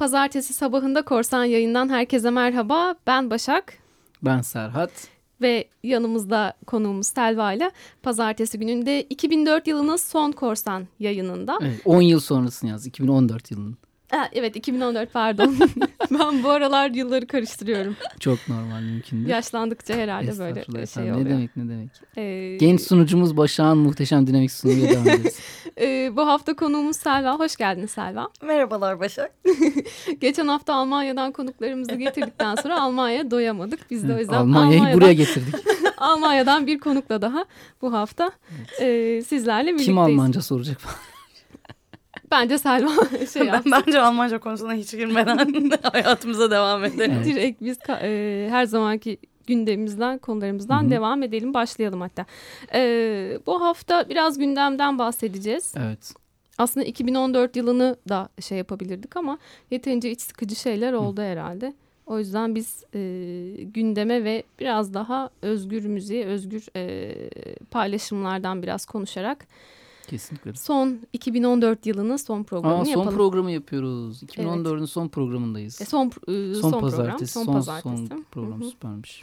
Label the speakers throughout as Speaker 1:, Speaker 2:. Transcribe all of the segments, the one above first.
Speaker 1: Pazartesi sabahında Korsan yayından herkese merhaba. Ben Başak.
Speaker 2: Ben Serhat.
Speaker 1: Ve yanımızda konuğumuz Selva ile pazartesi gününde 2004 yılının son Korsan yayınında.
Speaker 2: Evet, 10 yıl sonrasını yaz. 2014 yılının.
Speaker 1: Evet 2014 pardon. ben bu aralar yılları karıştırıyorum.
Speaker 2: Çok normal mümkün değil.
Speaker 1: Yaşlandıkça herhalde böyle şey efendim. oluyor.
Speaker 2: Ne demek ne demek. Ee, Genç sunucumuz Başak'ın muhteşem dinamik sunumuyla devam ederiz.
Speaker 1: ee, bu hafta konuğumuz Selva. Hoş geldin Selva.
Speaker 3: Merhabalar Başak.
Speaker 1: Geçen hafta Almanya'dan konuklarımızı getirdikten sonra Almanya'ya doyamadık. Biz de o yüzden
Speaker 2: Almanya'yı Almanya'dan, buraya getirdik.
Speaker 1: Almanya'dan bir konukla daha bu hafta evet. e, sizlerle birlikteyiz.
Speaker 2: Kim Almanca soracak falan.
Speaker 1: Bence Selma şey
Speaker 3: ben, Bence Almanca konusuna hiç girmeden hayatımıza devam edelim.
Speaker 1: Evet. Direkt biz e, her zamanki gündemimizden, konularımızdan Hı-hı. devam edelim. Başlayalım hatta. E, bu hafta biraz gündemden bahsedeceğiz.
Speaker 2: Evet.
Speaker 1: Aslında 2014 yılını da şey yapabilirdik ama yeterince iç sıkıcı şeyler oldu Hı. herhalde. O yüzden biz e, gündeme ve biraz daha özgür müziğe, özgür e, paylaşımlardan biraz konuşarak
Speaker 2: Kesinlikle.
Speaker 1: Son 2014 yılının son programını Aa,
Speaker 2: son
Speaker 1: yapalım.
Speaker 2: Son programı yapıyoruz. 2014'ün evet. son programındayız.
Speaker 1: E, son, e, son, son pazartesi.
Speaker 2: Program, son, son pazartesi. Son program süpermiş.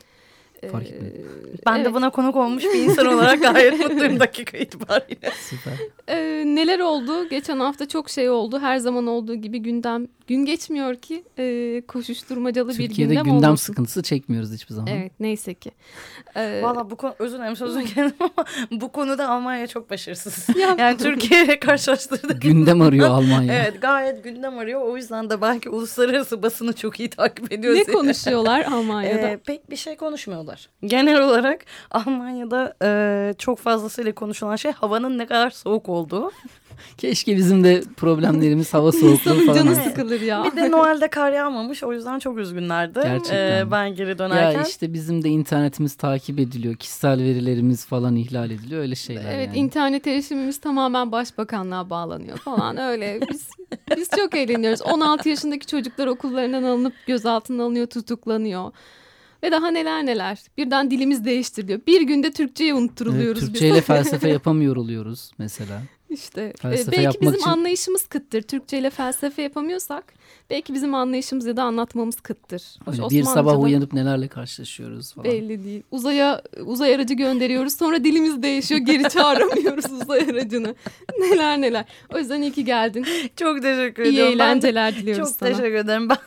Speaker 2: Fark etmedim.
Speaker 3: Ben evet. de buna konuk olmuş bir insan olarak gayet mutluyum dakika itibariyle.
Speaker 2: Süper.
Speaker 1: Ee, neler oldu? Geçen hafta çok şey oldu. Her zaman olduğu gibi gündem gün geçmiyor ki e, koşuşturmacalı
Speaker 2: Türkiye'de
Speaker 1: bir gündem
Speaker 2: gündem
Speaker 1: olmasın.
Speaker 2: sıkıntısı çekmiyoruz hiçbir zaman.
Speaker 1: Evet neyse ki.
Speaker 3: Ee, Valla bu konu özür dilerim sözünü kendim ama bu konuda Almanya çok başarısız. Ya, yani Türkiye'ye karşılaştırdık.
Speaker 2: Gündem arıyor Almanya.
Speaker 3: evet gayet gündem arıyor. O yüzden de belki uluslararası basını çok iyi takip ediyor.
Speaker 1: Ne konuşuyorlar Almanya'da?
Speaker 3: Ee, pek bir şey konuşmuyorlar. Genel olarak Almanya'da e, çok fazlasıyla konuşulan şey havanın ne kadar soğuk olduğu.
Speaker 2: Keşke bizim de problemlerimiz hava soğukluğu falan.
Speaker 1: canı sıkılır ya.
Speaker 3: Bir de Noel'de kar yağmamış o yüzden çok üzgünlerdi.
Speaker 2: Gerçekten.
Speaker 3: Ee, ben geri dönerken.
Speaker 2: Ya işte bizim de internetimiz takip ediliyor. Kişisel verilerimiz falan ihlal ediliyor öyle şeyler
Speaker 1: Evet
Speaker 2: yani.
Speaker 1: internet erişimimiz tamamen başbakanlığa bağlanıyor falan öyle. Biz, biz çok eğleniyoruz. 16 yaşındaki çocuklar okullarından alınıp gözaltına alınıyor tutuklanıyor. Ve daha neler neler. Birden dilimiz değiştiriliyor. Bir günde Türkçeyi unutturuluyoruz
Speaker 2: evet, Türkçeyle felsefe yapamıyor oluyoruz mesela.
Speaker 1: İşte e, belki bizim için... anlayışımız kıttır. Türkçe ile felsefe yapamıyorsak belki bizim anlayışımız ya da anlatmamız kıttır.
Speaker 2: Hoş, bir sabah uyanıp nelerle karşılaşıyoruz falan.
Speaker 1: Belli değil. Uzaya uzay aracı gönderiyoruz sonra dilimiz değişiyor geri çağıramıyoruz uzay aracını. Neler neler. O yüzden iyi ki geldin.
Speaker 3: Çok teşekkür
Speaker 1: ediyorum.
Speaker 3: İyi
Speaker 1: eğlenceler ben diliyoruz
Speaker 3: çok
Speaker 1: sana.
Speaker 3: Çok teşekkür ederim. Ben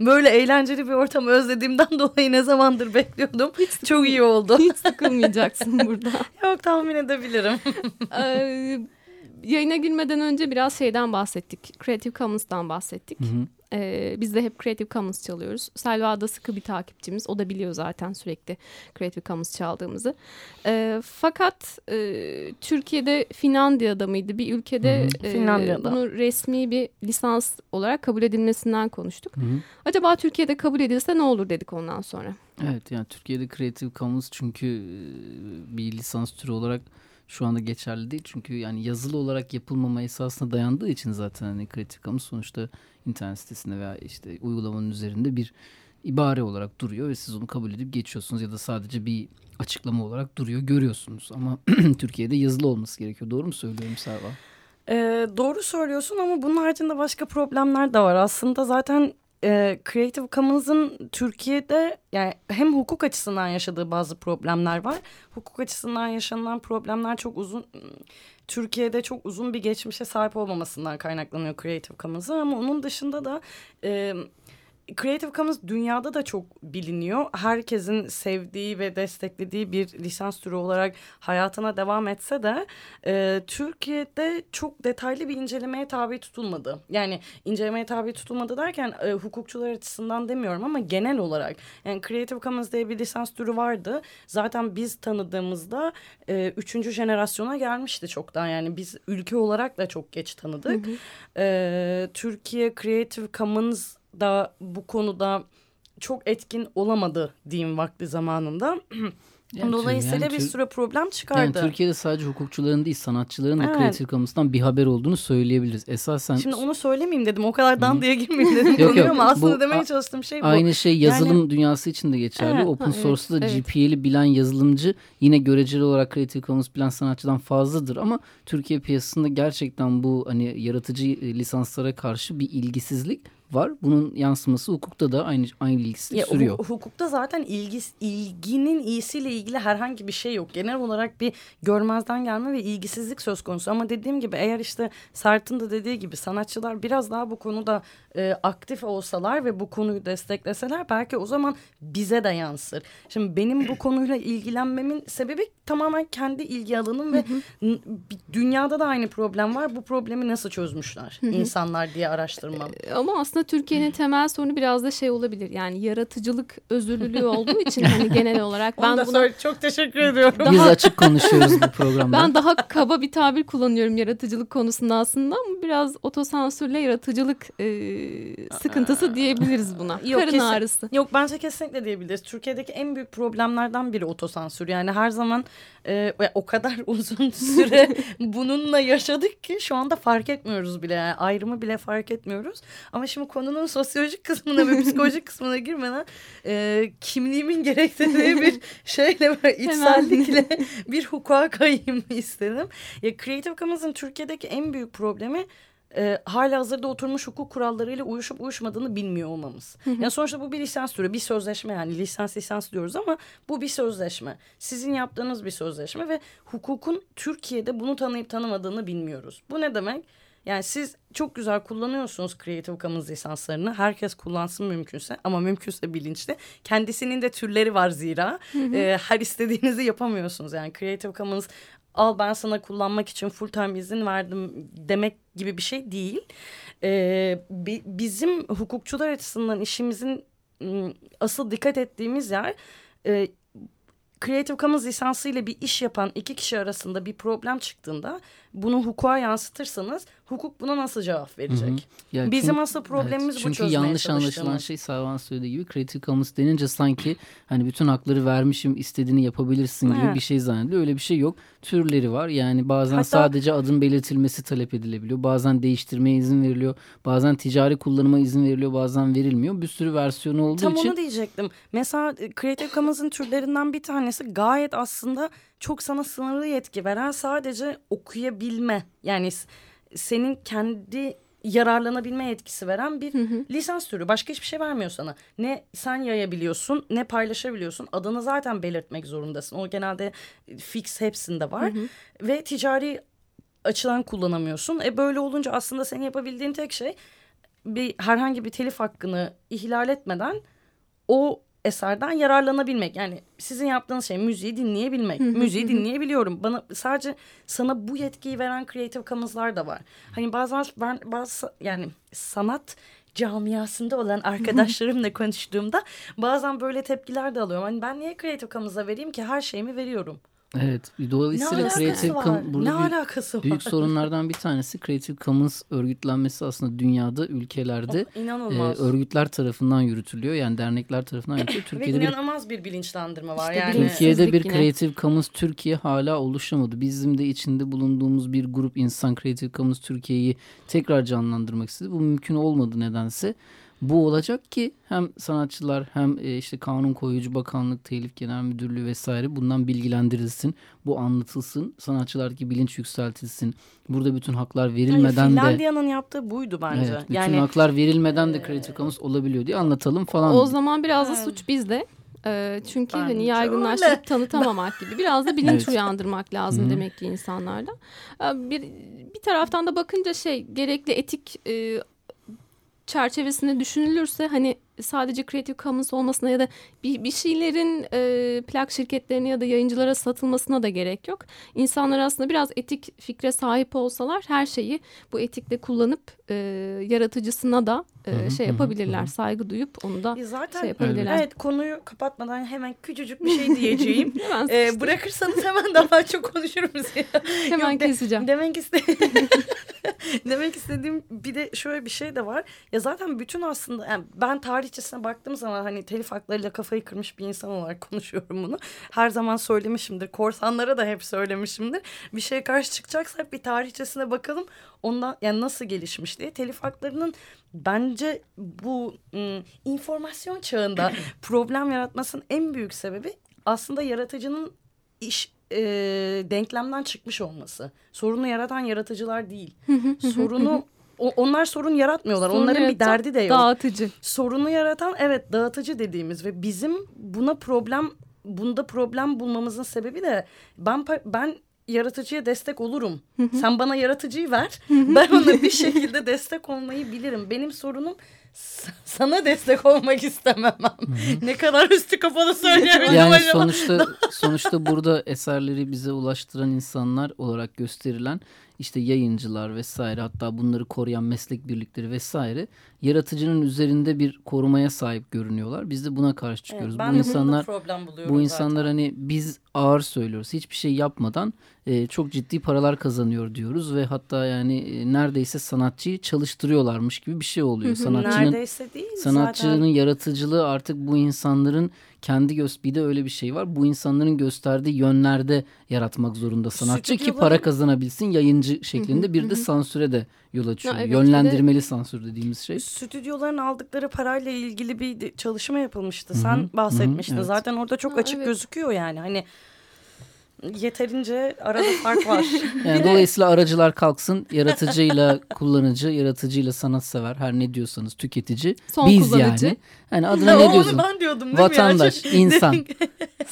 Speaker 3: böyle eğlenceli bir ortamı özlediğimden dolayı ne zamandır bekliyordum. Hiç çok iyi oldu.
Speaker 1: Hiç sıkılmayacaksın burada.
Speaker 3: Yok tahmin edebilirim.
Speaker 1: Ee, yayına girmeden önce biraz şeyden bahsettik. Creative Commons'tan bahsettik. Hı hı. Ee, biz de hep Creative Commons çalıyoruz. Selva da sıkı bir takipçimiz. O da biliyor zaten sürekli Creative Commons çaldığımızı. Ee, fakat e, Türkiye'de Finlandiya'da mıydı? Bir ülkede hı hı. E, Finlandiya'da. bunu resmi bir lisans olarak kabul edilmesinden konuştuk. Hı hı. Acaba Türkiye'de kabul edilse ne olur dedik ondan sonra.
Speaker 2: Evet yani Türkiye'de Creative Commons çünkü bir lisans türü olarak şu anda geçerli değil. Çünkü yani yazılı olarak yapılmama esasına dayandığı için zaten hani Creative Commons sonuçta internet sitesinde veya işte uygulamanın üzerinde bir ibare olarak duruyor ve siz onu kabul edip geçiyorsunuz ya da sadece bir açıklama olarak duruyor görüyorsunuz. Ama Türkiye'de yazılı olması gerekiyor. Doğru mu söylüyorum Serva?
Speaker 3: Ee, doğru söylüyorsun ama bunun haricinde başka problemler de var. Aslında zaten e, Creative Commons'ın Türkiye'de yani hem hukuk açısından yaşadığı bazı problemler var. Hukuk açısından yaşanılan problemler çok uzun Türkiye'de çok uzun bir geçmişe sahip olmamasından kaynaklanıyor Creative Commons'ın ama onun dışında da e, Creative Commons dünyada da çok biliniyor. Herkesin sevdiği ve desteklediği bir lisans türü olarak hayatına devam etse de e, Türkiye'de çok detaylı bir incelemeye tabi tutulmadı. Yani incelemeye tabi tutulmadı derken e, hukukçular açısından demiyorum ama genel olarak. Yani Creative Commons diye bir lisans türü vardı. Zaten biz tanıdığımızda e, üçüncü jenerasyona gelmişti çoktan. Yani biz ülke olarak da çok geç tanıdık. Hı hı. E, Türkiye Creative Commons da bu konuda çok etkin olamadı diyeyim vakti zamanında. Yani Dolayısıyla yani bir sürü problem çıkardı.
Speaker 2: Yani Türkiye'de sadece hukukçuların değil sanatçıların da evet. kreatif kamusundan bir haber olduğunu söyleyebiliriz. Esasen
Speaker 3: Şimdi onu söylemeyeyim dedim. O kadar dandiye girmeyeyim dedim. yok, yok. Ama aslında bu, demeye çalıştığım şey bu.
Speaker 2: Aynı şey yazılım yani, dünyası için de geçerli. Evet, Open source'da evet, GPL'i bilen yazılımcı yine göreceli olarak kreatif kamus bilen sanatçıdan fazladır ama Türkiye piyasasında gerçekten bu hani yaratıcı lisanslara karşı bir ilgisizlik var. Bunun yansıması hukukta da aynı aynı ilgisi ya, sürüyor.
Speaker 3: Hukukta zaten ilgi, ilginin iyisiyle ilgili herhangi bir şey yok. Genel olarak bir görmezden gelme ve ilgisizlik söz konusu. Ama dediğim gibi eğer işte Sert'in de dediği gibi sanatçılar biraz daha bu konuda e, aktif olsalar ve bu konuyu destekleseler belki o zaman bize de yansır. Şimdi benim bu konuyla ilgilenmemin sebebi tamamen kendi ilgi alanım ve dünyada da aynı problem var. Bu problemi nasıl çözmüşler insanlar diye araştırmam.
Speaker 1: E, ama aslında Türkiye'nin temel sorunu biraz da şey olabilir. Yani yaratıcılık özürlülüğü olduğu için hani genel olarak
Speaker 3: ben buna çok teşekkür ediyorum.
Speaker 2: Daha, Biz açık konuşuyoruz bu programda.
Speaker 1: Ben daha kaba bir tabir kullanıyorum yaratıcılık konusunda aslında ama biraz otosansürle yaratıcılık e, sıkıntısı diyebiliriz buna. Yok, Karın kesin, ağrısı.
Speaker 3: Yok bence kesinlikle diyebiliriz. Türkiye'deki en büyük problemlerden biri otosansür. Yani her zaman e, o kadar uzun süre bununla yaşadık ki şu anda fark etmiyoruz bile. Yani ayrımı bile fark etmiyoruz. Ama şimdi konunun sosyolojik kısmına ve psikolojik kısmına girmeden e, kimliğimin gerektirdiği bir şeyle ve içsellikle bir hukuka kayayım istedim. Ya Creative Commons'ın Türkiye'deki en büyük problemi e, hala hazırda oturmuş hukuk kurallarıyla uyuşup uyuşmadığını bilmiyor olmamız. Hı hı. Yani sonuçta bu bir lisans türü, bir sözleşme yani lisans lisans diyoruz ama bu bir sözleşme. Sizin yaptığınız bir sözleşme ve hukukun Türkiye'de bunu tanıyıp tanımadığını bilmiyoruz. Bu ne demek? Yani siz çok güzel kullanıyorsunuz Creative Commons lisanslarını. Herkes kullansın mümkünse ama mümkünse bilinçli. Kendisinin de türleri var zira. Hı hı. E, her istediğinizi yapamıyorsunuz. Yani Creative Commons al ben sana kullanmak için full time izin verdim demek gibi bir şey değil. Ee, bi, bizim hukukçular açısından işimizin asıl dikkat ettiğimiz yer e, Creative Commons lisansı ile bir iş yapan iki kişi arasında bir problem çıktığında bunu hukuka yansıtırsanız hukuk buna nasıl cevap verecek? Hı hı. Yani Bizim çünkü, asıl problemimiz evet, bu
Speaker 2: Çünkü yanlış anlaşılan şey Sarvan söylediği gibi Creative Commons denince sanki hani bütün hakları vermişim istediğini yapabilirsin gibi evet. bir şey zannediliyor. Öyle bir şey yok. Türleri var. Yani bazen Hatta, sadece adın belirtilmesi talep edilebiliyor. Bazen değiştirmeye izin veriliyor. Bazen ticari kullanıma izin veriliyor. Bazen verilmiyor. Bir sürü versiyonu olduğu
Speaker 3: Tam
Speaker 2: için.
Speaker 3: Tam onu diyecektim. Mesela e, Creative Commons'ın türlerinden bir tanesi gayet aslında çok sana sınırlı yetki veren sadece okuyabilme. Yani senin kendi yararlanabilme yetkisi veren bir hı hı. lisans türü. Başka hiçbir şey vermiyor sana. Ne sen yayabiliyorsun ne paylaşabiliyorsun. Adını zaten belirtmek zorundasın. O genelde fix hepsinde var. Hı hı. Ve ticari açıdan kullanamıyorsun. E böyle olunca aslında senin yapabildiğin tek şey bir herhangi bir telif hakkını ihlal etmeden o eserden yararlanabilmek. Yani sizin yaptığınız şey müziği dinleyebilmek. müziği dinleyebiliyorum. Bana sadece sana bu yetkiyi veren Creative Commons'lar da var. Hani bazen ben bazı yani sanat camiasında olan arkadaşlarımla konuştuğumda bazen böyle tepkiler de alıyorum. Hani ben niye Creative Commons'a vereyim ki her şeyimi veriyorum.
Speaker 2: Evet. Dolayısıyla Creative Commons burada
Speaker 3: ne büyük, alakası
Speaker 2: var? büyük sorunlardan bir tanesi Creative Commons örgütlenmesi aslında dünyada, ülkelerde oh, e, örgütler tarafından yürütülüyor. Yani dernekler tarafından yürütülüyor.
Speaker 3: Türkiye'de Ve inanılmaz bir, bir bilinçlendirme var.
Speaker 2: İşte yani. Türkiye'de bir Creative Commons Türkiye hala oluşamadı. Bizim de içinde bulunduğumuz bir grup insan Creative Commons Türkiye'yi tekrar canlandırmak istedi. Bu mümkün olmadı nedense bu olacak ki hem sanatçılar hem e, işte kanun koyucu bakanlık, telif genel müdürlüğü vesaire bundan bilgilendirilsin. Bu anlatılsın. Sanatçılardaki bilinç yükseltilsin. Burada bütün haklar verilmeden
Speaker 3: Hayır,
Speaker 2: de
Speaker 3: Finlandiya'nın yaptığı buydu bence.
Speaker 2: Evet, bütün yani haklar verilmeden de Creative Commons olabiliyor diye anlatalım falan.
Speaker 1: O zaman biraz da suç bizde. E, çünkü Bence hani yaygınlaştırıp öyle. tanıtamamak gibi biraz da bilinç evet. uyandırmak lazım Hı-hı. demek ki insanlarda. Bir bir taraftan da bakınca şey gerekli etik e, çerçevesinde düşünülürse hani sadece Creative Commons olmasına ya da bir, bir şeylerin e, plak şirketlerine ya da yayıncılara satılmasına da gerek yok. İnsanlar aslında biraz etik fikre sahip olsalar her şeyi bu etikle kullanıp e, yaratıcısına da e, şey yapabilirler. Saygı duyup onu da
Speaker 3: e zaten,
Speaker 1: şey yapabilirler.
Speaker 3: Evet konuyu kapatmadan hemen küçücük bir şey diyeceğim. hemen e, bırakırsanız hemen daha çok konuşuruz.
Speaker 1: hemen Yok, keseceğim.
Speaker 3: De, demek istedim. Demek istediğim bir de şöyle bir şey de var. Ya zaten bütün aslında yani ben tarihçesine baktığım zaman hani telif haklarıyla kafayı kırmış bir insan olarak konuşuyorum bunu. Her zaman söylemişimdir. Korsanlara da hep söylemişimdir. Bir şeye karşı çıkacaksa hep bir tarihçesine bakalım. Ondan yani nasıl gelişmiş diye. Telif haklarının bence bu ım, informasyon çağında problem yaratmasının en büyük sebebi aslında yaratıcının iş e, denklemden çıkmış olması. Sorunu yaratan yaratıcılar değil. Sorunu o, onlar sorun yaratmıyorlar.
Speaker 1: Sorun
Speaker 3: Onların bir
Speaker 1: yaratan
Speaker 3: derdi de yok.
Speaker 1: Dağıtıcı.
Speaker 3: Sorunu yaratan evet dağıtıcı dediğimiz ve bizim buna problem bunda problem bulmamızın sebebi de ben ben yaratıcıya destek olurum. Sen bana yaratıcıyı ver. ben ona bir şekilde destek olmayı bilirim. Benim sorunum sana destek olmak istememem. ne kadar üstü kafalı söyleyemedim
Speaker 2: Yani
Speaker 3: acaba.
Speaker 2: sonuçta sonuçta burada eserleri bize ulaştıran insanlar olarak gösterilen işte yayıncılar vesaire hatta bunları koruyan meslek birlikleri vesaire yaratıcının üzerinde bir korumaya sahip görünüyorlar. Biz de buna karşı çıkıyoruz.
Speaker 3: ben
Speaker 2: bu insanlar bu insanlar hani biz ağır söylüyoruz. Hiçbir şey yapmadan e, çok ciddi paralar kazanıyor diyoruz ve hatta yani e, neredeyse sanatçıyı çalıştırıyorlarmış gibi bir şey oluyor. Sanatçının
Speaker 3: Neredeyse değil
Speaker 2: Sanatçının
Speaker 3: zaten.
Speaker 2: yaratıcılığı artık bu insanların kendi göz bir de öyle bir şey var. Bu insanların gösterdiği yönlerde yaratmak zorunda sanatçı ki
Speaker 3: Stüdyoların-
Speaker 2: para kazanabilsin yayıncı şeklinde. Bir de sansüre de yol açıyor.
Speaker 1: Ya evet, bir de-
Speaker 2: Yönlendirmeli sansür dediğimiz şey.
Speaker 3: Stüdyoların aldıkları parayla ilgili bir çalışma yapılmıştı.
Speaker 2: Hı hı,
Speaker 3: Sen bahsetmiştin.
Speaker 2: hı hı, evet.
Speaker 3: Zaten orada çok
Speaker 1: Ha,
Speaker 3: açık
Speaker 1: evet.
Speaker 3: gözüküyor yani. Hani yeterince arada fark var.
Speaker 2: Yani dolayısıyla aracılar kalksın. Yaratıcıyla kullanıcı, yaratıcıyla sanatsever her ne diyorsanız tüketici.
Speaker 1: Son
Speaker 2: biz
Speaker 1: kullanıcı.
Speaker 2: yani. Yani adına ne
Speaker 3: Onu
Speaker 2: diyorsun?
Speaker 3: ben diyordum değil mi?
Speaker 2: Vatandaş,
Speaker 3: Çok-
Speaker 2: insan.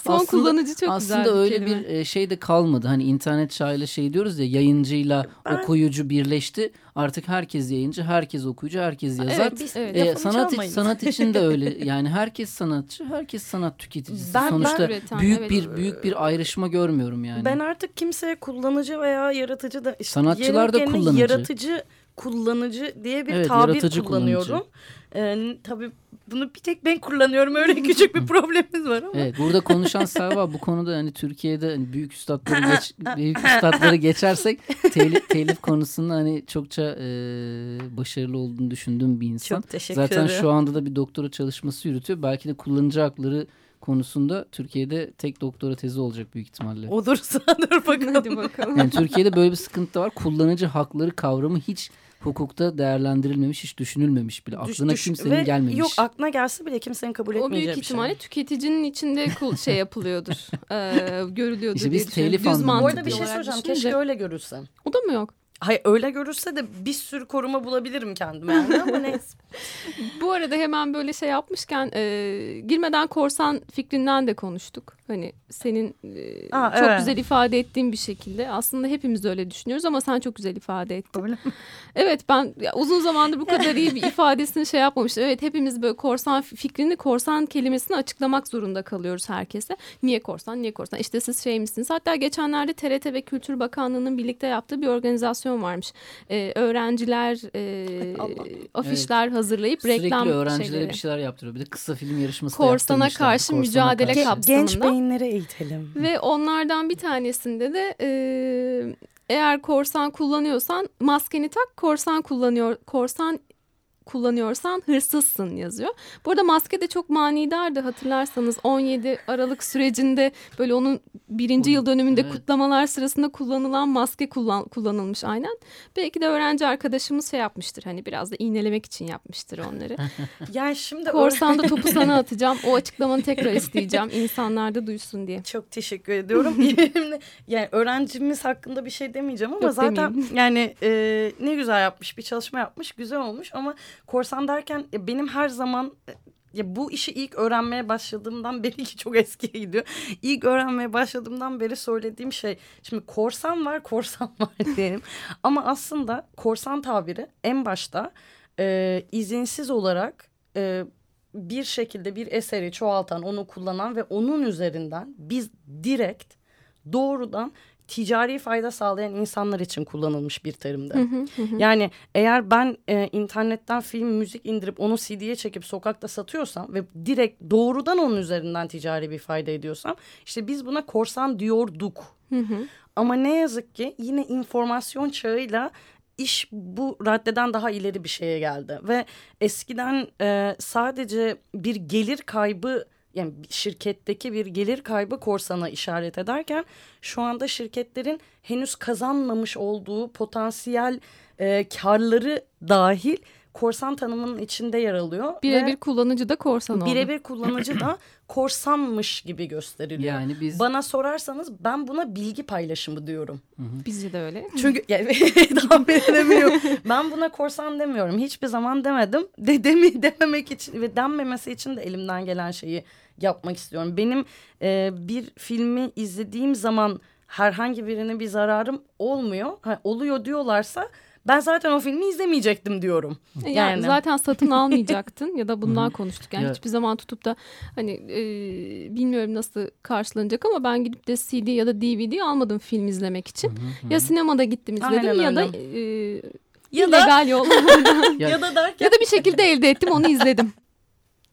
Speaker 1: Son
Speaker 2: Aslında-
Speaker 1: kullanıcı çok
Speaker 2: Aslında
Speaker 1: güzel bir
Speaker 2: öyle
Speaker 1: kelime.
Speaker 2: bir e, şey de kalmadı. Hani internet çağıyla şey diyoruz ya yayıncıyla
Speaker 3: Ben-
Speaker 2: okuyucu birleşti. Artık herkes yayıncı, herkes okuyucu, herkes yazar.
Speaker 1: Evet,
Speaker 3: Biz-
Speaker 1: evet.
Speaker 2: E,
Speaker 3: Lafımı
Speaker 2: sanat
Speaker 3: çalmayın.
Speaker 2: sanat için de öyle. Yani herkes sanatçı, herkes sanat tüketicisi.
Speaker 3: Ben- ben
Speaker 2: Sonuçta
Speaker 1: üreten,
Speaker 2: büyük
Speaker 1: evet.
Speaker 2: bir büyük bir ayrışma görmüyorum yani.
Speaker 3: Ben artık kimseye kullanıcı veya yaratıcı da işte
Speaker 2: Sanatçılar da kullanıcı.
Speaker 3: Yaratıcı kullanıcı diye bir
Speaker 2: Evet,
Speaker 3: tabir kullanıyorum. Ee, tabii bunu bir tek ben kullanıyorum. Öyle küçük bir problemimiz var ama.
Speaker 2: Evet, burada konuşan Selva bu konuda hani Türkiye'de hani büyük üstadları geç, büyük üstadları geçersek telif, telif konusunda hani çokça e, başarılı olduğunu düşündüğüm bir insan.
Speaker 3: Çok teşekkür
Speaker 2: Zaten
Speaker 3: ederim.
Speaker 2: şu anda da bir doktora çalışması yürütüyor. Belki de kullanıcı hakları konusunda Türkiye'de tek doktora tezi olacak büyük ihtimalle.
Speaker 3: Olursa dur bakalım.
Speaker 1: Hadi bakalım.
Speaker 2: Yani Türkiye'de böyle bir sıkıntı da var. Kullanıcı hakları kavramı hiç hukukta değerlendirilmemiş, hiç düşünülmemiş bile. Aklına
Speaker 3: düş-
Speaker 2: kimsenin
Speaker 3: ve
Speaker 2: gelmemiş.
Speaker 3: Yok aklına gelse bile kimsenin kabul
Speaker 1: O
Speaker 3: etmeyeceği
Speaker 1: büyük
Speaker 3: bir
Speaker 1: ihtimalle
Speaker 3: şey.
Speaker 1: tüketicinin içinde kul- şey yapılıyordur. Ee, görülüyordur
Speaker 2: İşte
Speaker 1: diye
Speaker 2: biz telif
Speaker 1: Düz
Speaker 3: Bu arada bir şey soracağım. Keşke öyle görülse.
Speaker 1: O da mı yok?
Speaker 3: Hayır öyle görülse de bir sürü koruma bulabilirim kendime yani ama neyse.
Speaker 1: Bu arada hemen böyle şey yapmışken e, girmeden korsan fikrinden de konuştuk. Hani senin e,
Speaker 3: Aa,
Speaker 1: çok
Speaker 3: evet.
Speaker 1: güzel ifade ettiğin bir şekilde. Aslında hepimiz öyle düşünüyoruz ama sen çok güzel ifade ettin.
Speaker 3: Öyle
Speaker 1: Evet ben ya, uzun zamandır bu kadar iyi bir ifadesini şey yapmamıştım. Evet hepimiz böyle korsan fikrini, korsan kelimesini açıklamak zorunda kalıyoruz herkese. Niye korsan, niye korsan? İşte siz şey misiniz? Hatta geçenlerde TRT ve Kültür Bakanlığı'nın birlikte yaptığı bir organizasyon varmış. Ee, öğrenciler e,
Speaker 3: Allah.
Speaker 1: afişler hazırlayıp
Speaker 2: Sürekli
Speaker 1: reklam
Speaker 2: öğrencilere
Speaker 1: şeyleri.
Speaker 2: bir şeyler yaptırıyor. Bir de kısa film yarışması da
Speaker 1: Korsana karşı
Speaker 2: Korsana
Speaker 1: mücadele
Speaker 2: karşı.
Speaker 1: kap-
Speaker 3: Genç
Speaker 1: kapsamında.
Speaker 3: Beyinleri eğitelim.
Speaker 1: Ve onlardan bir tanesinde de e, eğer korsan kullanıyorsan maskeni tak korsan kullanıyor korsan kullanıyorsan hırsızsın yazıyor. Bu arada maske de çok manidardı hatırlarsanız 17 Aralık sürecinde böyle onun birinci yıl dönümünde
Speaker 2: Evet.
Speaker 1: kutlamalar sırasında kullanılan maske kullan, kullanılmış aynen. Belki de öğrenci arkadaşımız şey yapmıştır hani biraz da iğnelemek için yapmıştır onları.
Speaker 3: Yani şimdi
Speaker 1: Korsanda topu sana atacağım o açıklamanı tekrar isteyeceğim insanlar da duysun diye.
Speaker 3: Çok teşekkür ediyorum. Yani öğrencimiz hakkında bir şey demeyeceğim ama
Speaker 1: Yok,
Speaker 3: zaten
Speaker 1: demeyeyim.
Speaker 3: yani e, ne güzel yapmış bir çalışma yapmış güzel olmuş ama korsan derken e, benim her zaman e, ya bu işi ilk öğrenmeye başladığımdan beri ki çok eskiye gidiyor. İlk öğrenmeye başladığımdan beri söylediğim şey şimdi korsan var korsan var diyelim. Ama aslında korsan tabiri en başta e, izinsiz olarak e, bir şekilde bir eseri çoğaltan, onu kullanan ve onun üzerinden biz direkt doğrudan ticari fayda sağlayan insanlar için kullanılmış bir terimdi. Yani eğer ben e, internetten film, müzik indirip onu CD'ye çekip sokakta satıyorsam ve direkt doğrudan onun üzerinden ticari bir fayda ediyorsam işte biz buna korsan diyorduk. Ama ne yazık ki yine informasyon çağıyla iş bu raddeden daha ileri bir şeye geldi ve eskiden e, sadece bir gelir kaybı yani şirketteki bir gelir kaybı korsana işaret ederken şu anda şirketlerin henüz kazanmamış olduğu potansiyel e, karları dahil korsan tanımının içinde yer alıyor.
Speaker 1: Birebir kullanıcı da korsan oldu.
Speaker 3: Birebir kullanıcı da korsanmış gibi gösteriliyor. Yani biz... Bana sorarsanız ben buna bilgi paylaşımı diyorum.
Speaker 1: Bizce de öyle.
Speaker 3: Çünkü yani, tahmin edemiyorum. ben buna korsan demiyorum. Hiçbir zaman demedim. De, demi, dememek için ve denmemesi için de elimden gelen şeyi yapmak istiyorum. Benim e, bir filmi izlediğim zaman herhangi birine bir zararım olmuyor. Ha, oluyor diyorlarsa ben zaten o filmi izlemeyecektim diyorum.
Speaker 1: Yani, yani zaten satın almayacaktın ya da bundan konuştuk. Yani hiçbir zaman tutup da hani e, bilmiyorum nasıl karşılanacak ama ben gidip de CD ya da DVD almadım film izlemek için. Ya sinemada gittim izledim Aynen ya da e, ya illegal da... yollardan ya, da derken... ya da bir şekilde elde ettim onu izledim.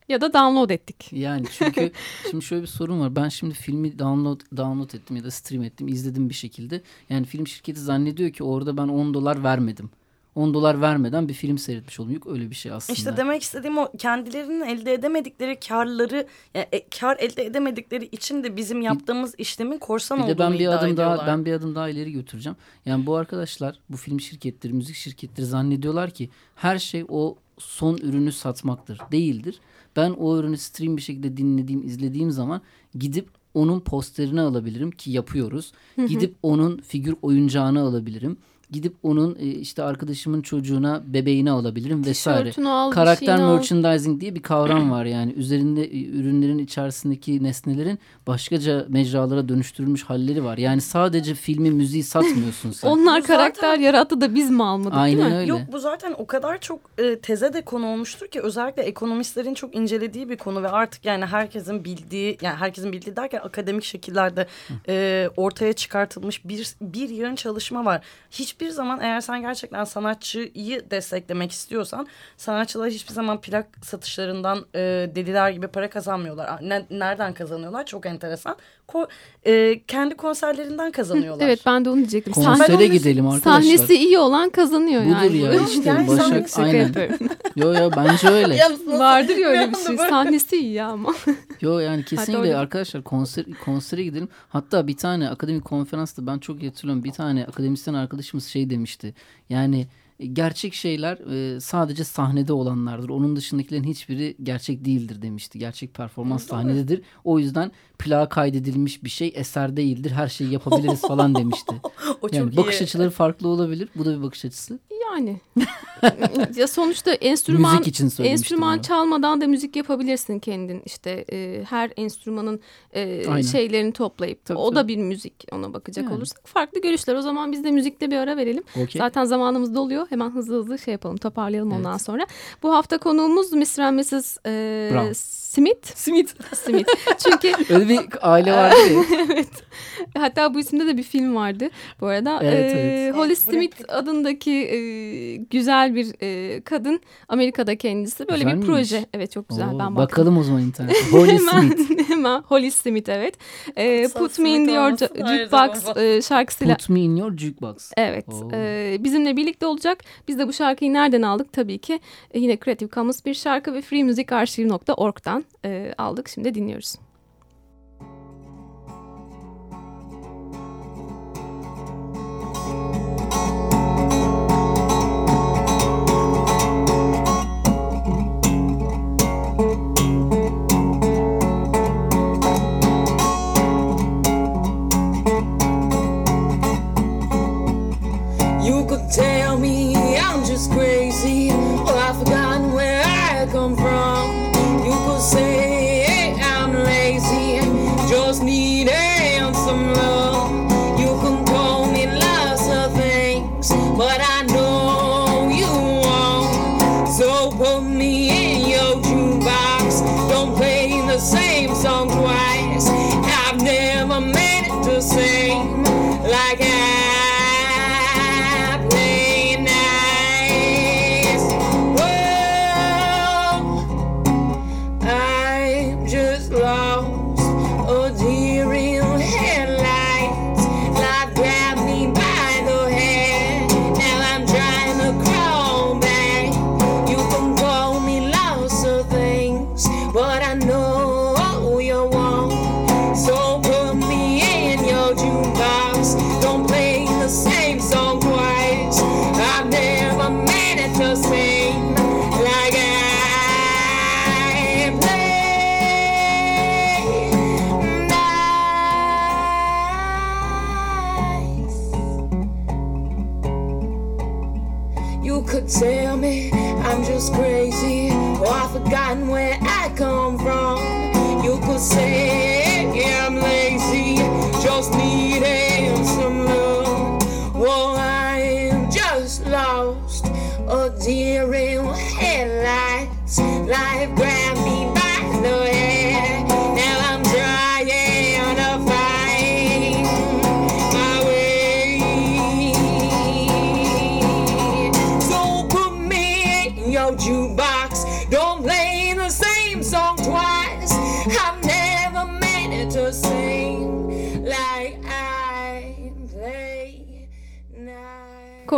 Speaker 1: Ya da download ettik.
Speaker 2: Yani çünkü şimdi şöyle bir sorun var. Ben şimdi filmi download download ettim ya da stream ettim, izledim bir şekilde. Yani film şirketi zannediyor ki orada ben 10 dolar vermedim. 10 dolar vermeden bir film seyretmiş oldum. Yok öyle bir şey aslında.
Speaker 3: İşte demek istediğim o kendilerinin elde edemedikleri karları yani e, kar elde edemedikleri için de bizim yaptığımız işlemin korsan bir olduğunu
Speaker 2: ben bir
Speaker 3: adım
Speaker 2: daha ben bir adım daha ileri götüreceğim. Yani bu arkadaşlar bu film şirketleri, müzik şirketleri zannediyorlar ki her şey o son ürünü satmaktır. Değildir. Ben o ürünü stream bir şekilde dinlediğim, izlediğim zaman gidip onun posterini alabilirim ki yapıyoruz. Gidip onun figür oyuncağını alabilirim gidip onun e, işte arkadaşımın çocuğuna bebeğini alabilirim vesaire.
Speaker 1: Al,
Speaker 2: Karakter merchandising al. diye bir kavram var yani üzerinde e, ürünlerin içerisindeki nesnelerin başkaca mecralara dönüştürülmüş halleri var. Yani sadece filmi müziği satmıyorsun sen.
Speaker 1: Onlar bu karakter zaten... yarattı da biz mi almadık
Speaker 2: Aynen
Speaker 1: değil mi?
Speaker 2: Öyle.
Speaker 3: Yok bu zaten o kadar çok e, teze de konu olmuştur ki özellikle ekonomistlerin çok incelediği bir konu ve artık yani herkesin bildiği yani herkesin bildiği derken akademik şekillerde e, ortaya çıkartılmış bir bir yığın çalışma var. Hiçbir hiçbir zaman eğer sen gerçekten sanatçıyı desteklemek istiyorsan sanatçılar hiçbir zaman plak satışlarından e, deliler gibi para kazanmıyorlar. Ne, nereden kazanıyorlar? Çok enteresan. Ko e, kendi konserlerinden kazanıyorlar.
Speaker 1: evet ben de onu diyecektim.
Speaker 2: Konsere Sahne, gidelim arkadaşlar.
Speaker 1: Sahnesi iyi olan kazanıyor
Speaker 2: Budur
Speaker 1: yani.
Speaker 2: Budur ya işte yani Başak aynen. yo yo bence öyle.
Speaker 1: Vardır ya öyle bir şey. Sahnesi iyi ya ama.
Speaker 2: yo yani kesinlikle arkadaşlar konser konsere gidelim. Hatta bir tane akademik konferansta ben çok hatırlıyorum. Bir tane akademisyen arkadaşımız şey demişti. Yani gerçek şeyler e, sadece sahnede olanlardır. Onun dışındakilerin hiçbiri gerçek değildir demişti. Gerçek performans evet, sahnededir. O yüzden plağa kaydedilmiş bir şey eser değildir. Her şeyi yapabiliriz falan demişti. o yani çok bakış iyi. açıları farklı olabilir. Bu da bir bakış açısı.
Speaker 1: Yani ya sonuçta enstrüman müzik için enstrüman çalmadan da müzik yapabilirsin kendin. İşte e, her enstrümanın e, şeylerini toplayıp tabii, o tabii. da bir müzik ona bakacak yani. olursak farklı görüşler. O zaman biz de müzikte bir ara verelim. Okay. Zaten zamanımız doluyor. Hemen hızlı hızlı şey yapalım, toparlayalım evet. ondan sonra. Bu hafta konuğumuz Mr. and Mrs. E, Smith.
Speaker 2: Smith.
Speaker 1: Smith. Çünkü
Speaker 2: öyle bir aile vardı ya.
Speaker 1: evet. Hatta bu isimde de bir film vardı. Bu arada evet, e, evet. Holly Smith adındaki e, güzel bir e, kadın Amerika'da kendisi. Böyle güzel bir miymiş? proje. Evet çok güzel. Oo, ben
Speaker 2: bakalım o zaman internette. Holly Smith.
Speaker 1: hemen Holly Smith evet. E, Put Me In Your Jukebox e, şarkısıyla.
Speaker 2: Put Me In Your Jukebox.
Speaker 1: Evet. E, bizimle birlikte olacak. Biz de bu şarkıyı nereden aldık? Tabii ki e, yine Creative Commons bir şarkı ve freemusicarchive.org'dan e, aldık. Şimdi dinliyoruz.
Speaker 4: You could tell me I'm just crazy, or I've forgotten where I come from.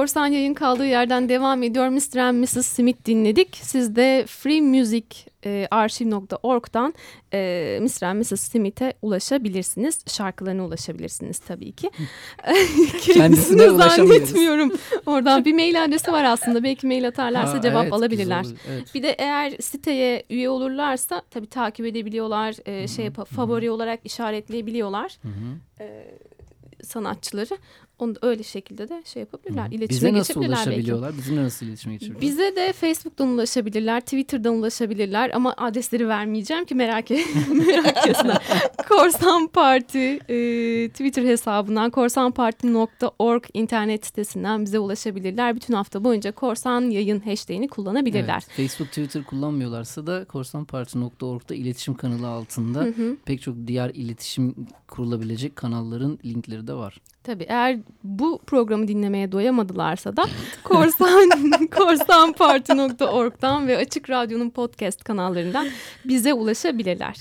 Speaker 1: Korsan yayın kaldığı yerden devam ediyor. Mr. and Mrs. Smith dinledik. Siz de freemusicarchive.org'dan e, Mr. and Mrs. Smith'e ulaşabilirsiniz. Şarkılarına ulaşabilirsiniz tabii ki. Kendisine zannetmiyorum. Oradan bir mail adresi var aslında. Belki mail atarlarsa
Speaker 2: Ha,
Speaker 1: cevap
Speaker 2: evet,
Speaker 1: alabilirler.
Speaker 2: olur, evet.
Speaker 1: Bir de eğer siteye üye olurlarsa tabii takip edebiliyorlar. e, şey yapa- favori olarak işaretleyebiliyorlar. E, sanatçıları. Onu da öyle şekilde de şey yapabilirler. İletişime
Speaker 2: Bize nasıl
Speaker 1: geçebilirler belki.
Speaker 2: ulaşabiliyorlar? Bizimle nasıl iletişime geçebiliyorlar?
Speaker 1: Bize de Facebook'tan ulaşabilirler, Twitter'dan ulaşabilirler ama adresleri vermeyeceğim ki merak, et, merak etsinler. Korsan Parti e, Twitter hesabından korsanparti.org internet sitesinden bize ulaşabilirler. Bütün hafta boyunca korsan yayın hashtagini kullanabilirler.
Speaker 2: Evet, Facebook, Twitter kullanmıyorlarsa da korsanparti.org'da iletişim kanalı altında pek çok diğer iletişim kurulabilecek kanalların linkleri de var.
Speaker 1: Tabii eğer bu programı dinlemeye doyamadılarsa da korsan korsanparti.org'dan ve Açık Radyo'nun podcast kanallarından bize ulaşabilirler.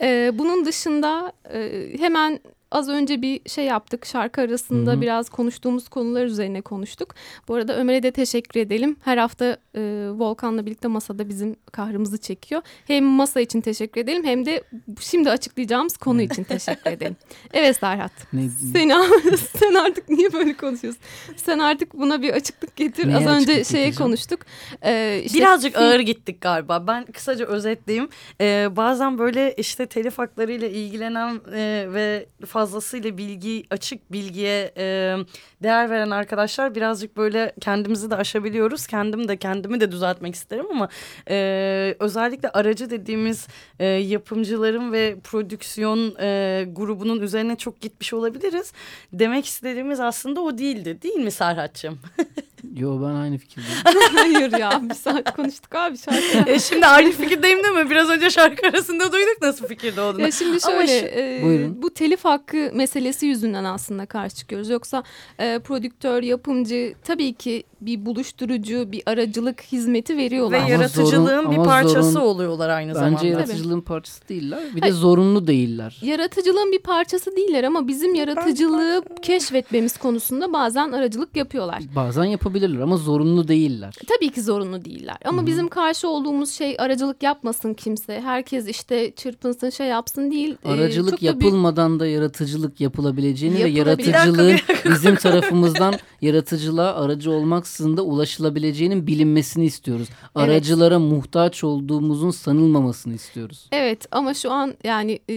Speaker 1: Ee, bunun dışında e, hemen az önce bir şey yaptık. Şarkı arasında
Speaker 2: Hı hı.
Speaker 1: biraz konuştuğumuz konular üzerine konuştuk. Bu arada Ömer'e de teşekkür edelim. Her hafta e, Volkan'la birlikte masada bizim kahrımızı çekiyor. Hem masa için teşekkür edelim hem de şimdi açıklayacağımız konu için teşekkür edelim. Evet Serhat.
Speaker 2: Ne,
Speaker 1: Sen, sen artık niye böyle konuşuyorsun? Sen artık buna bir açıklık getir.
Speaker 2: Neye
Speaker 1: Az önce şeye
Speaker 2: getireceğim?
Speaker 1: konuştuk. Ee, işte
Speaker 3: Birazcık
Speaker 1: film-
Speaker 3: ağır gittik galiba. Ben kısaca özetleyeyim. Ee, bazen böyle işte telif haklarıyla ilgilenen e, ve fazlasıyla bilgi, açık bilgiye e, değer veren arkadaşlar birazcık böyle kendimizi de aşabiliyoruz. Kendim de kendimi de düzeltmek isterim ama e, özellikle aracı dediğimiz e, yapımcıların ve prodüksiyon e, grubunun üzerine çok gitmiş olabiliriz. Demek istediğimiz aslında o değildi. Değil mi Serhat'cığım?
Speaker 2: Yo ben aynı fikirdeyim.
Speaker 1: Hayır ya bir saat konuştuk abi şarkı.
Speaker 3: E şimdi aynı fikirdeyim değil mi? Biraz önce şarkı arasında duyduk nasıl fikirde olduğunu.
Speaker 1: Ya şimdi
Speaker 3: Ama
Speaker 1: şöyle
Speaker 3: şu-
Speaker 1: e,
Speaker 2: Buyurun.
Speaker 1: bu telif hakkı meselesi yüzünden aslında karşı çıkıyoruz. Yoksa e, prodüktör, yapımcı tabii ki bir buluşturucu, bir aracılık hizmeti
Speaker 3: Ve
Speaker 1: veriyorlar.
Speaker 2: Ama
Speaker 3: yaratıcılığın
Speaker 2: zorun-
Speaker 3: bir
Speaker 2: ama
Speaker 3: parçası
Speaker 2: zorun-
Speaker 3: oluyorlar aynı
Speaker 2: Bence
Speaker 3: zamanda.
Speaker 2: yaratıcılığın parçası değiller. Bir de
Speaker 1: Hayır.
Speaker 2: zorunlu değiller.
Speaker 1: Yaratıcılığın bir parçası değiller ama bizim yaratıcılığı keşfetmemiz konusunda bazen aracılık yapıyorlar.
Speaker 2: Bazen yapabilirler ama zorunlu değiller.
Speaker 1: Tabii ki zorunlu değiller. Ama bizim karşı olduğumuz şey aracılık yapmasın kimse. Herkes işte çırpınsın şey yapsın değil. Ee,
Speaker 2: Aracılık
Speaker 1: çok da büyük-
Speaker 2: yapılmadan da yaratıcılık yapılabileceğini ve
Speaker 1: Yapılabilir.
Speaker 2: yaratıcılığın bizim tarafımızdan yaratıcılığa aracı olmaksızın da ulaşılabileceğinin bilinmesini istiyoruz. Aracılara muhtaç olduğumuzun sanılmamasını istiyoruz.
Speaker 1: Evet ama şu an yani e,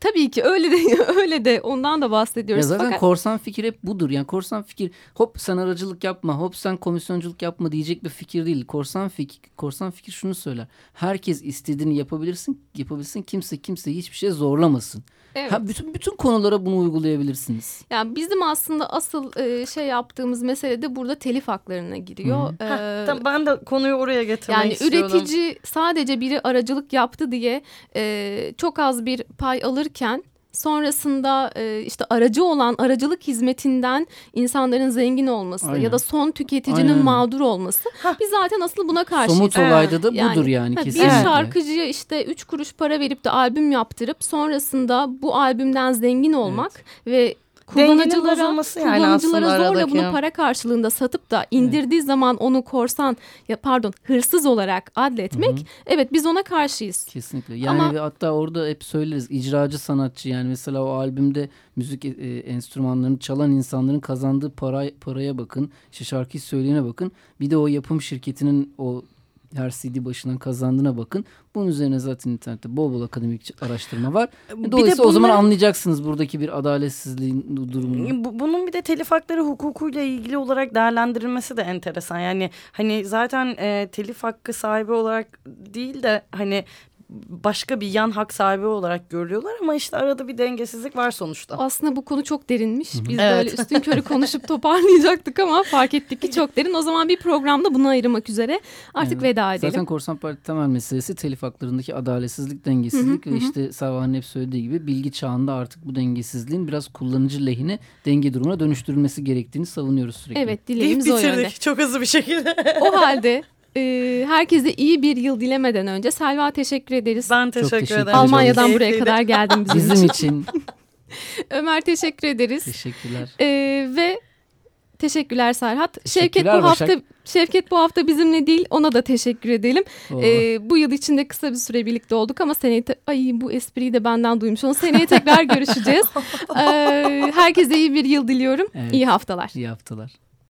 Speaker 1: tabii ki öyle de öyle de ondan da
Speaker 2: Ya
Speaker 1: bahsediyoruz.
Speaker 2: zaten
Speaker 1: Fakat
Speaker 2: korsan fikir hep budur. Yani korsan fikir hop sen aracılık yapma, hop sen komisyonculuk yapma diyecek bir fikir değil. Korsan fikir, korsan fikir şunu söyler. Herkes istediğini yapabilirsin, yapabilsin. Kimse kimseyi hiçbir şey zorlamasın.
Speaker 1: evet.
Speaker 2: Ha, bütün bütün konulara bunu uygulayabilirsiniz.
Speaker 1: Yani bizim aslında asıl e, şey yaptığımız mesele de burada telif haklarına giriyor. Ee,
Speaker 3: Tamam, ben de konuyu oraya getirmek
Speaker 1: Yani
Speaker 3: istiyorum.
Speaker 1: üretici sadece biri aracılık yaptı diye e, çok az bir pay alırken sonrasında e, işte aracı olan aracılık hizmetinden insanların zengin olması
Speaker 2: Aynen.
Speaker 1: ya da son tüketicinin
Speaker 2: Aynen.
Speaker 1: mağdur olması biz zaten asıl buna karşıyız.
Speaker 2: Somut
Speaker 3: Evet.
Speaker 2: olayda da budur yani,
Speaker 1: ha,
Speaker 2: kesinlikle.
Speaker 1: Bir şarkıcıya işte üç kuruş para verip de albüm yaptırıp sonrasında bu albümden zengin olmak ve
Speaker 3: Dengenin
Speaker 1: kullanıcılara,
Speaker 3: yani
Speaker 1: kullanıcılara zorla
Speaker 3: aradaki.
Speaker 1: bunu para karşılığında satıp da indirdiği zaman onu korsan ya pardon hırsız olarak adletmek evet biz ona karşıyız.
Speaker 2: Kesinlikle. Yani
Speaker 1: Ama-
Speaker 2: hatta orada hep söyleriz icracı sanatçı yani mesela o albümde müzik e, enstrümanlarını çalan insanların kazandığı para, paraya bakın. işte şarkıyı söyleyene bakın. Bir de o yapım şirketinin o her CD başından kazandığına bakın. Bunun üzerine zaten internette bol bol akademik araştırma var.
Speaker 3: Bir
Speaker 2: Dolayısıyla
Speaker 3: de
Speaker 2: o zaman anlayacaksınız buradaki bir adaletsizliğin durumunu.
Speaker 3: Bu- Bunun bir de telif hakları hukukuyla ilgili olarak değerlendirilmesi de enteresan. Yani hani zaten e, telif hakkı sahibi olarak değil de hani başka bir yan hak sahibi olarak görülüyorlar ama işte arada bir dengesizlik var sonuçta.
Speaker 1: Aslında bu konu çok derinmiş. Biz
Speaker 3: Evet.
Speaker 1: böyle üstün körü konuşup toparlayacaktık ama fark ettik ki çok derin. O zaman bir programda bunu ayırmak üzere artık
Speaker 2: Evet.
Speaker 1: veda edelim.
Speaker 2: Zaten Korsan Parti temel meselesi telif haklarındaki adaletsizlik, dengesizlik ve işte Servan'ın hep söylediği gibi bilgi çağında artık bu dengesizliğin biraz kullanıcı lehine denge durumuna dönüştürülmesi gerektiğini savunuyoruz sürekli.
Speaker 1: Evet dileğimiz o yönde.
Speaker 3: çok hızlı bir şekilde.
Speaker 1: O halde e, herkese iyi bir yıl dilemeden önce Selva teşekkür ederiz.
Speaker 3: Ben teşekkür
Speaker 2: teşekkür
Speaker 3: ederim.
Speaker 1: Almanya'dan
Speaker 3: Çok
Speaker 1: buraya kadar geldin bizim,
Speaker 2: Bizim için.
Speaker 1: Ömer teşekkür ederiz.
Speaker 2: teşekkürler.
Speaker 1: E, ve teşekkürler Serhat. Şevket
Speaker 2: Teşekkürler
Speaker 1: bu hafta
Speaker 2: Başak.
Speaker 1: Şevket bu hafta bizimle değil ona da teşekkür edelim.
Speaker 2: Oo.
Speaker 1: E, bu yıl içinde kısa bir süre birlikte olduk ama seneye te- ay bu espriyi de benden duymuş. Onu seneye tekrar görüşeceğiz. E, herkese iyi bir yıl diliyorum.
Speaker 2: Evet.
Speaker 1: İyi haftalar.
Speaker 2: İyi haftalar.